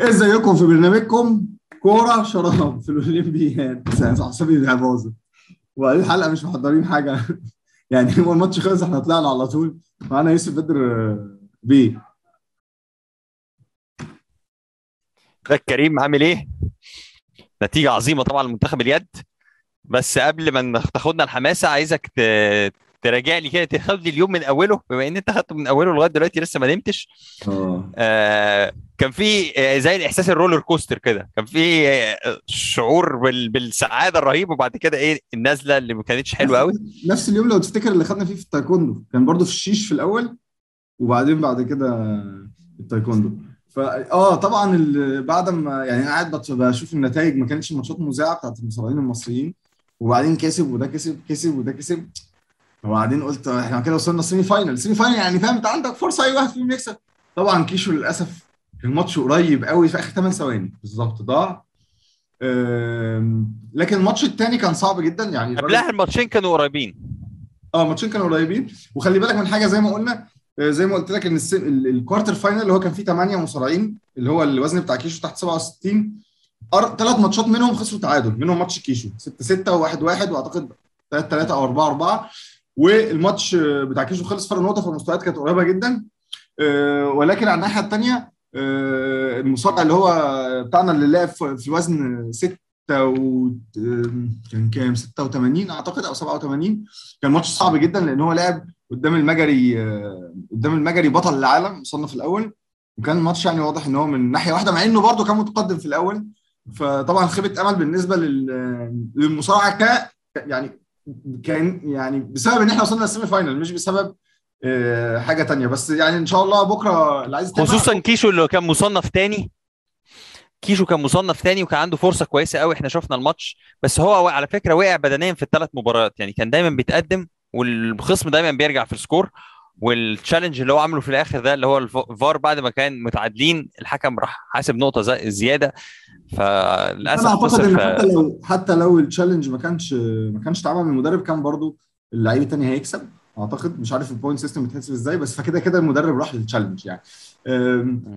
ازيكم في برنامجكم؟ كورة شراب في الأولمبياد. اعصابي باظت وبعدين الحلقة مش محضرين حاجة. يعني هو الماتش خلص إحنا طلعنا على طول. معانا يوسف بدر بيه ازيك كريم عامل إيه؟ نتيجة عظيمة طبعا لمنتخب اليد. بس قبل ما تاخدنا الحماسة عايزك تراجع لي كده تاخد لي اليوم من أوله بما إن أنت خدته من أوله لغاية دلوقتي لسه ما نمتش. آه. آه كان في آه، زي الإحساس ال roller coaster كده. كان في آه، شعور بال- بالسعادة الرهيب وبعد كده إيه النزله اللي ما كانتش حلوة قوي نفس اليوم لو تفتكر اللي خدنا فيه في التايكوندو. كان برضو في الشيش في الأول وبعدين بعد كده التايكوندو. فا آه طبعا بعد ما يعني قاعد بشوف النتائج ما كانتش ماتشات مذاعه بتاعت المصارعين المصريين. وبعدين كسب وده كسب كسب وده كسب. وبعدين قلت إحنا كده وصلنا semi final semi final يعني فاهم أنت عندك فرصة أي واحد فيهم يكسب. طبعا كيشو للأسف الماتش قريب قوي في آخر 8 ثواني. بالظبط. ضاع لكن الماتش الثاني كان صعب جدا يعني قبلها الماتشين كانوا قريبين. آه الماتشين كانوا قريبين. وخلي بالك من حاجة زي ما قلنا آه، زي ما قلت لك إن ال quarter final اللي هو كان فيه 8 مصارعين اللي هو الوزن بتاع كيشو تحت 67 ثلاث ماتشات منهم خسروا تعادل منهم ماتش كيشو. 6 6 و1 1 وأعتقد 3 3 أو 4 4 والماتش بتاع كيشو خلص فرق نقطة فالمستويات كانت قريبة جدا. آه، ولكن على الناحية الثانية المصارع اللي هو بتاعنا اللي لعب في الوزن 6 و كان كام؟ 86 أعتقد أو 87 كان ماتش صعب جدا لأن هو لعب قدام المجري آه، قدام المجري بطل العالم مصنف الأول. وكان الماتش يعني واضح إن هو من ناحية واحدة مع إنه برده كان متقدم في الأول. فطبعا خيبة أمل بالنسبة لل- للمصارعة ك يعني كان يعني بسبب إن إحنا وصلنا لل semi final مش بسبب آه، حاجة تانية. بس يعني إن شاء الله بكرة اللي عايز خصوصا كيشو اللي كان مصنف تاني. كيشو كان مصنف تاني وكان عنده فرصة كويسة قوي. إحنا شفنا الماتش. بس هو على فكرة وقع بدنيا في الثلاث مباريات. يعني كان دايما بيتقدم والخصم دايما بيرجع في ال score. وال challenge اللي هو عمله في الآخر ده اللي هو الفار بعد ما كان متعادلين الحكم راح حاسب نقطة زي- زيادة. فللأسف أنا أعتقد إن حتى لو حتى لو ال challenge ما كانش ما كانش اتعمل من المدرب كان برضو اللعيب التاني هيكسب. أعتقد مش عارف ال point system بتحسب إزاي بس فكده كده المدرب راح لل challenge يعني.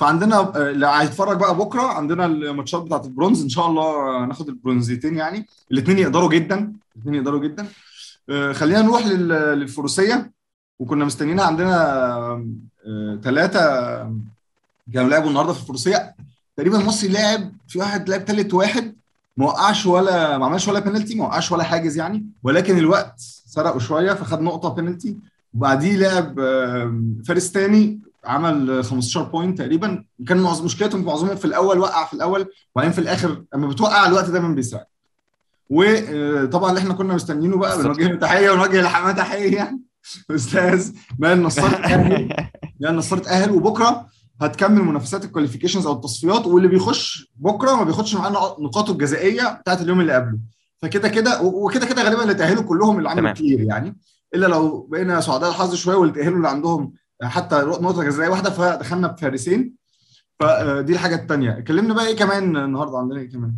فعندنا اللي هيتفرج بقى بكرة. عندنا الماتشات بتاعت البرونز. إن شاء الله ناخد البرونزيتين يعني. الاثنين يقدروا جدا. الاثنين يقدروا جدا. آه، خلينا نروح لل- للفروسية. وكنا مستنيينها عندنا ثلاثة كانوا لعبوا النهارده في الفروسية. تقريبا مصري لعب في واحد لعب ثالث واحد. ما وقعش ولا ما عملش ولا بينالتي ما وقعش ولا حاجز يعني. ولكن الوقت سرقه شوية فخد نقطة بينالتي وبعديه لعب فارس تاني عمل آه، 15 بوينت تقريبا. كان معظم مشكلتهم معظمهم في الأول وقع في الأول وبعدين في الآخر لما بتوقع الوقت دايما بيسرق. وطبعا اللي إحنا كنا مستنيينه بقى بنوجه له تحية ونوجه لحماه تحية يعني. أستاذ مان نصار اتأهل مان نصار اتأهل وبكرة هتكمل منافسات ال qualifications أو التصفيات. واللي بيخش بكرة ما بياخدش معاه نق- نقاطه الجزائية بتاعت اليوم اللي قبله. فكده كده وكده كده غالبا اللي تأهلوا كلهم اللي عملوا. كتير يعني. إلا لو بقينا سعداء الحظ شوية واللي تأهلوا اللي عندهم حتى نقطة جزائية واحدة فدخلنا بفارسين. فدي الحاجة الثانية اتكلمنا بقى إيه كمان النهارده؟ عندنا إيه كمان؟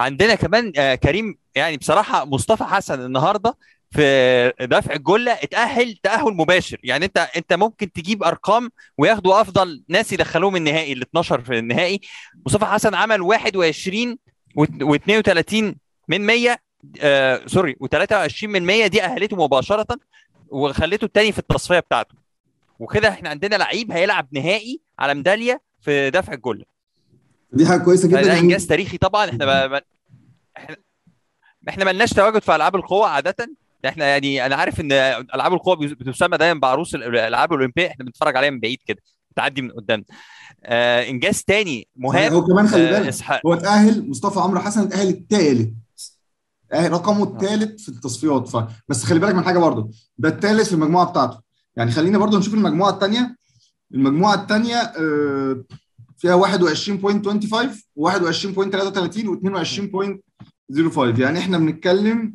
عندنا كمان آه، كريم يعني بصراحة مصطفى حسن النهارده في دفع الجلة اتأهل تأهل مباشر. يعني أنت أنت ممكن تجيب أرقام وياخدوا أفضل ناس يدخلوهم النهائي ال 12 في النهائي. مصطفى حسن عمل 21 و32 من 100 آه سوري و23 من 100 دي أهلته مباشرة وخليته الثاني في التصفية بتاعته. وكده إحنا عندنا لعيب هيلعب نهائي على ميدالية في دفع الجله دي حاجة كويسة جدا ده يعني. إنجاز تاريخي طبعا. إحنا ما ما- إحنا إحنا مالناش تواجد في ألعاب القوى عادة. إحنا يعني أنا عارف إن ألعاب القوى بتسمى دايما بعروس الألعاب الأولمبية. إحنا بنتفرج عليها من بعيد كده. بتعدي من قدام. آه إنجاز تاني مهاب هو كمان خلي آه بالك إسحاق. هو اتأهل مصطفى عمرو حسن اتأهل الثالث اتأهل رقمه الثالث في التصفيات. ف... بس خلي بالك من حاجة برضه ده الثالث في المجموعة بتاعته. يعني خلينا برضه نشوف المجموعة الثانية المجموعة الثانية آه، فيها 21.25 و21.33 و22.05 يعني إحنا بنتكلم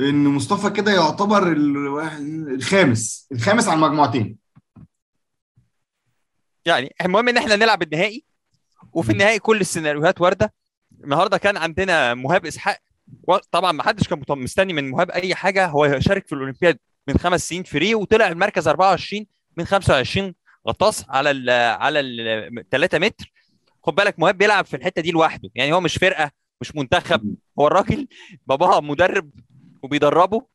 إن مصطفى كده يعتبر الخامس. الخامس على المجموعتين. يعني المهم إن إحنا نلعب النهائي وفي النهائي كل السيناريوهات واردة. النهارده كان عندنا مهاب إسحاق طبعا ما حدش كان مستني من مهاب أي حاجة. هو شارك في الأولمبياد من خمس سنين في ريو وطلع المركز 24 من 25 غطاس على ال على ال 3 متر. خد بالك مهاب بيلعب في الحتة دي لوحده. يعني هو مش فرقة مش منتخب. هو الراجل باباه مدرب وبيدربه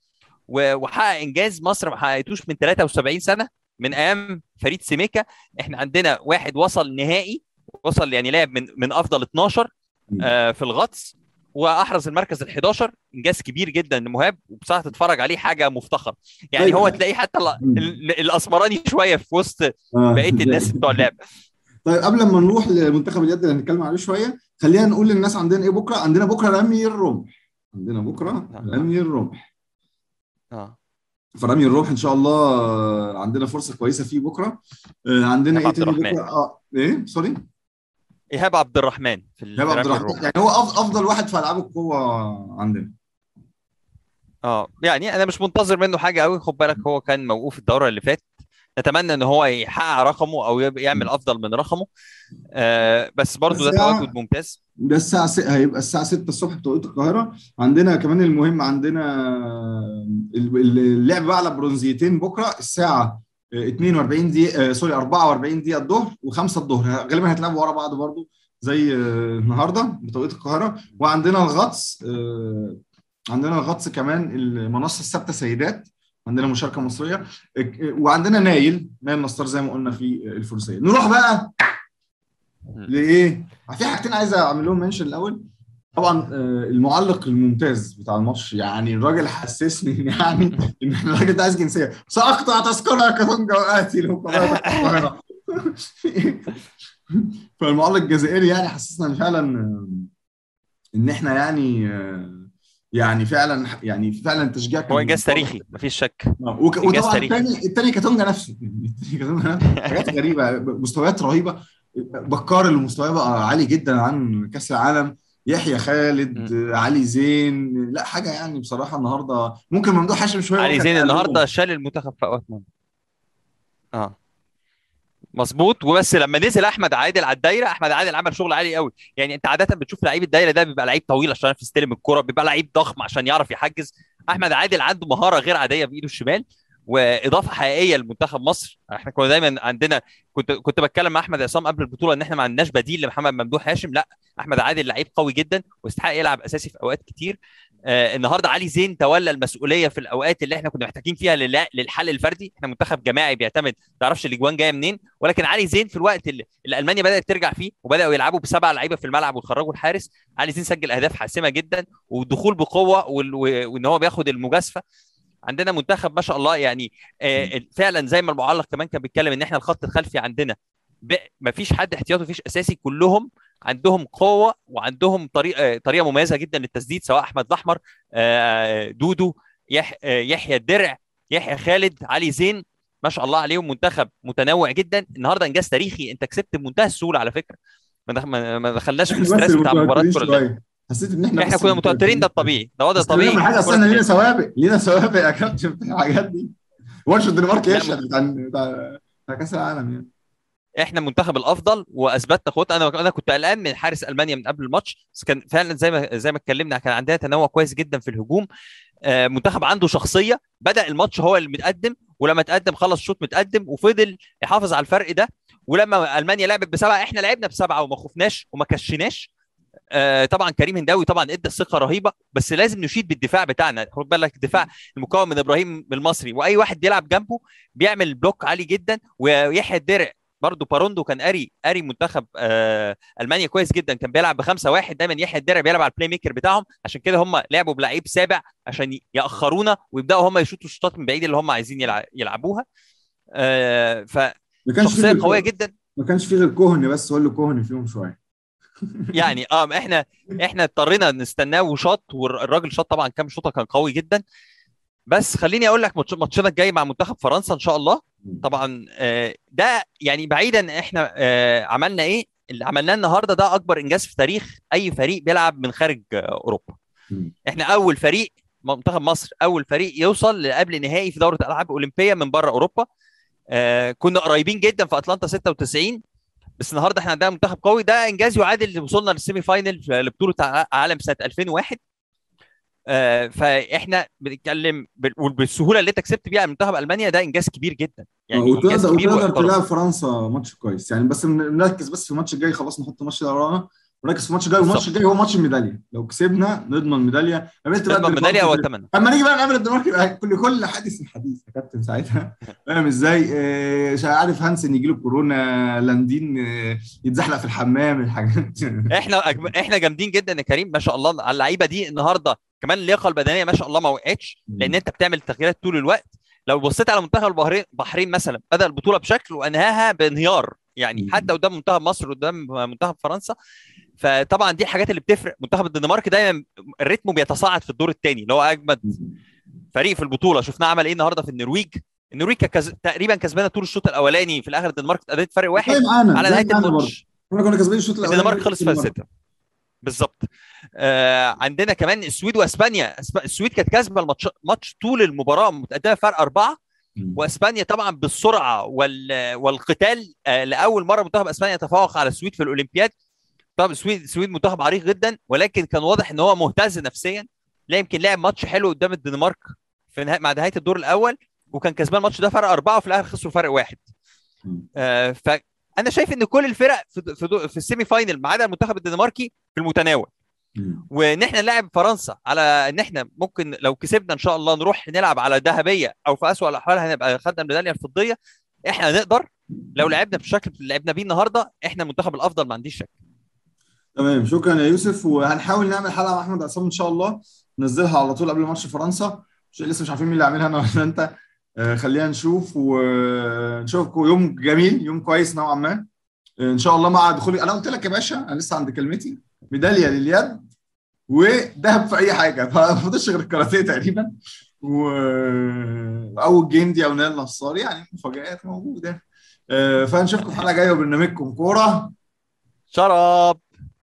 وحقق إنجاز مصر ما حققتوش من 73 سنة. من أيام فريد سيميكا إحنا عندنا واحد وصل نهائي وصل يعني لعب من من أفضل 12 آه، في الغطس وأحرز المركز ال 11 إنجاز كبير جدا لمهاب وبصراحة تتفرج عليه حاجة مفتخر يعني طيب. هو تلاقيه حتى ال- ال- الأسمراني شوية في وسط آه. بقية الناس بتوع اللعب. طيب قبل ما نروح لمنتخب اليد اللي هنتكلم عليه شوية خلينا نقول للناس عندنا إيه بكرة؟ عندنا بكرة رمي الرمح. عندنا بكرة رمي الرمح. آه. فرمي الرمح إن شاء الله آه، عندنا فرصة كويسة فيه بكرة. آه، عندنا إيه تاني. بكرة؟ آه إيه؟ سوري؟ إيهاب عبد الرحمن في إيهاب عبد الرحمن. الروح. يعني هو أفضل واحد في ألعاب القوة عندنا. آه يعني أنا مش منتظر منه حاجة قوي خد بالك هو كان موقوف الدورة اللي فاتت. نتمنى إن هو يحقق رقمه أو يعمل أفضل من رقمه. آه بس برضه ده تواجد ممتاز. ده الساعة س... هيبقى الساعة 6 الصبح بتوقيت القاهرة. عندنا كمان المهم عندنا اللعب بقى على برونزيتين بكرة الساعة 42 دقيقة آه، سوري 44 دقيقة الظهر و5 الظهر. غالبا هيتلعبوا ورا بعض برضو زي آه، النهارده بتوقيت القاهرة. وعندنا الغطس آه، عندنا الغطس كمان المنصة الثابتة سيدات. عندنا مشاركة مصرية. آه، وعندنا نايل نايل نصار زي ما قلنا في الفروسية نروح بقى لإيه؟ في حاجتين عايز اعمل لهم منشن الأول. طبعا آه، المعلق الممتاز بتاع الماتش يعني الراجل حسسني يعني إن الراجل ده عايز جنسية. ساقطع تذكرة كتونجا واتي القاهره فالمعلق الجزائري يعني حسسنا إن فعلا آه، إن إحنا يعني آه، يعني فعلا يعني فعلا تشجيع هو إنجاز تاريخي مفيش شك. وك- وطبعا تاريخي. الثاني الثاني كاتونجا نفسه. التاني كاتونجا نفسه. حاجات غريبة مستويات رهيبة. بكار اللي مستواه بقى عالي جدا عن كأس العالم. يحيى خالد علي زين. لا حاجة يعني بصراحة النهارده ممكن ممدوح هاشم شوية علي زين النهارده شال المنتخب في اوقات مهمه آه. مظبوط. وبس لما نزل أحمد عادل على الدايرة أحمد عادل عمل شغل عالي قوي. يعني أنت عادة بتشوف لعيب الدايرة ده بيبقى لعيب طويل عشان يعرف يستلم الكرة بيبقى لعيب ضخم عشان يعرف يحجز. أحمد عادل عنده مهارة غير عادية بإيده الشمال. وإضافة حقيقية لمنتخب مصر. إحنا كنا دايما عندنا كنت كنت بتكلم مع أحمد عصام قبل البطولة إن إحنا ما عندناش بديل لمحمد ممدوح هاشم. لأ أحمد عادل لعيب قوي جدا ويستحق يلعب أساسي في أوقات كتير. آه النهارده علي زين تولى المسؤولية في الأوقات اللي إحنا كنا محتاجين فيها للحل الفردي. إحنا منتخب جماعي بيعتمد ما تعرفش الأجوان جاية منين؟ ولكن علي زين في الوقت اللي, اللي ألمانيا بدأت ترجع فيه وبدأوا يلعبوا بسبع لعيبة في الملعب ويخرجوا الحارس علي زين سجل أهداف حاسمة جدا والدخول بقوة وإن هو بياخد المجازفة. عندنا منتخب ما شاء الله يعني آه فعلا زي ما المعلق كمان كان بيتكلم إن إحنا الخط الخلفي عندنا ما فيش حد احتياطي مفيش أساسي كلهم عندهم قوة وعندهم طريقه طريقة مميزة جدا للتسديد سواء أحمد الأحمر آه، دودو يح آه، يحيى الدرع يحيى خالد علي زين ما شاء الله عليهم منتخب متنوع جدا. النهارده إنجاز تاريخي انت كسبت بمنتهى السهولة على فكرة. ما دخ- ما ما دخلناش في اللي بتاع مباراة كره حسيت إن إحنا إحنا كنا متوترين ده الطبيعي. ده وضع طبيعي. حاجة استنى لينا. سوابق لينا سوابق يا كابتن في الحاجات دي. ماتش الدنمارك يشهد بتاع بتاع بتاع كأس العالم يعني. إحنا المنتخب الأفضل واثبتنا قوتنا أنا أنا كنت قلقان من حارس ألمانيا من قبل الماتش. بس كان فعلا زي ما زي ما اتكلمنا كان عندنا تنوع كويس جدا في الهجوم. آه، منتخب عنده شخصية. بدأ الماتش هو اللي متقدم. ولما تقدم خلص شوط متقدم. وفضل يحافظ على الفرق ده. ولما ألمانيا لعبت بسبعة إحنا لعبنا بسبعة وما خفناش وما كشناش. آه، طبعا كريم هنداوي طبعا إدى ثقه رهيبة بس لازم نشيد بالدفاع بتاعنا. خد بالك الدفاع المكون من إبراهيم المصري. وأي واحد بيلعب جنبه بيعمل block عالي جدا. ويحيى الدرع برضه باروندو كان قاري قاري منتخب آه ألمانيا كويس جدا. كان بيلعب بخمسة واحد. دايما يحيى الدرع بيلعب على ال playmaker بتاعهم. عشان كده هم لعبوا بلعيب سابع عشان يأخرونا ويبدأوا هم يشوطوا الشوطات من بعيد اللي هم عايزين يلع- يلعبوها. آه فشخصيه غير قوية جدا. ما كانش في غير كوهن بس هو اللي كوهن فيهم شوية. يعني آه إحنا إحنا اضطرينا نستناه وشاط والراجل شاط طبعا كام شوطة كان قوي جدا. بس خليني أقول لك ماتش- ماتشنا الجاي مع منتخب فرنسا إن شاء الله. طبعا آه، ده يعني بعيدا إحنا آه، عملنا إيه؟ اللي عملناه النهارده ده أكبر إنجاز في تاريخ أي فريق بيلعب من خارج آه، أوروبا. إحنا أول فريق منتخب مصر أول فريق يوصل لقبل نهائي في دورة ألعاب أولمبية من بره أوروبا. كنا قريبين جدا في أتلانتا 96 بس النهارده إحنا عندنا منتخب قوي. ده انجاز يعادل وصلنا لل semi final في- لبطولة عالم سنة 2001 آه، فاحنا بنتكلم بال- وبالسهولة اللي انت كسبت بيها منتخب ألمانيا ده إنجاز كبير جدا. يعني وتقدر. تلعب فرنسا ماتش كويس. يعني بس نركز بس في الماتش الجاي. خلاص نحط الماتش ده ورانا. ونركز في الماتش الجاي والماتش. الجاي هو ماتش الميدالية. لو كسبنا نضمن ميدالية. قابلت بقى نضمن ميدالية في- والثمن أما نيجي بقى نقابل الدنمارك يبقى كل كل حديث حديث يا كابتن ساعتها. فاهم إزاي؟ آه، مش عارف هانسن يجي له كورونا لاندين آه، يتزحلق في الحمام الحاجات إحنا أجب- إحنا جامدين جدا يا كريم. ما شاء الله. على اللعيبة دي النهارده كمان اللياقة البدنية ما شاء الله ما وقعتش لأن أنت بتعمل تغييرات طول الوقت. لو بصيت على منتخب البحرين البحرين مثلا بدأ البطولة بشكل وأنهاها بانهيار. يعني. حتى قدام منتخب مصر قدام منتخب فرنسا. فطبعا دي الحاجات اللي بتفرق. منتخب الدنمارك دايما الريتم بيتصاعد في الدور الثاني اللي هو أجمد فريق في البطولة. شفناه عمل إيه النهارده في النرويج؟ النرويج كز... تقريبا كسبانة طول الشوط الأولاني في الآخر الدنمارك اتقدمت فرق واحد على نهاية. الماتش. إحنا كنا كسبانين الشوط الأولاني الدنمارك خلص فيها الدنمارك. ستة. بالظبط. آه عندنا كمان السويد وأسبانيا. السويد كانت كاسبة الماتش ماتش طول المباراة متقدمة فرق أربعة. واسبانيا طبعا بالسرعة وال... والقتال آه لأول مرة منتخب اسبانيا يتفوق على السويد في الأولمبياد. طبعا السويد السويد منتخب عريق جدا ولكن كان واضح إن هو مهتز نفسيا. لا يمكن لعب ماتش حلو قدام الدنمارك في نهاية مع نهاية الدور الأول وكان كسبان الماتش ده فرق أربعة وفي الآخر خسروا فرق واحد. آه فانا شايف إن كل الفرق في في, في ال semi final ما عدا المنتخب الدنماركي في المتناول. وإن إحنا نلعب فرنسا على إن إحنا ممكن لو كسبنا إن شاء الله نروح نلعب على ذهبيه أو في اسوء الأحوال هنبقى خدنا الميداليه الفضية. إحنا نقدر لو لعبنا بالشكل اللي لعبنا بيه النهارده إحنا المنتخب الأفضل ما عنديش شك. تمام شكرا يا يوسف. وهنحاول نعمل حلقة مع أحمد عصام إن شاء الله ننزلها على طول قبل ماتش فرنسا. مش لسه مش عارفين مين اللي عاملها أنا ولا أنت. آه، خلينا نشوف ونشوفكم يوم جميل يوم كويس نوعا ما. إن شاء الله مع دخولي. أنا قلت لك يا باشا أنا لسه عند كلمتي. ميدالية لليد. وذهب في أي حاجة. فما فاضلش غير الكاراتيه تقريبا و أو الجندي أو نال نصار يعني مفاجآت موجودة. آه، فنشوفكم في حلقه جاية وبرنامجكم كورة. شرب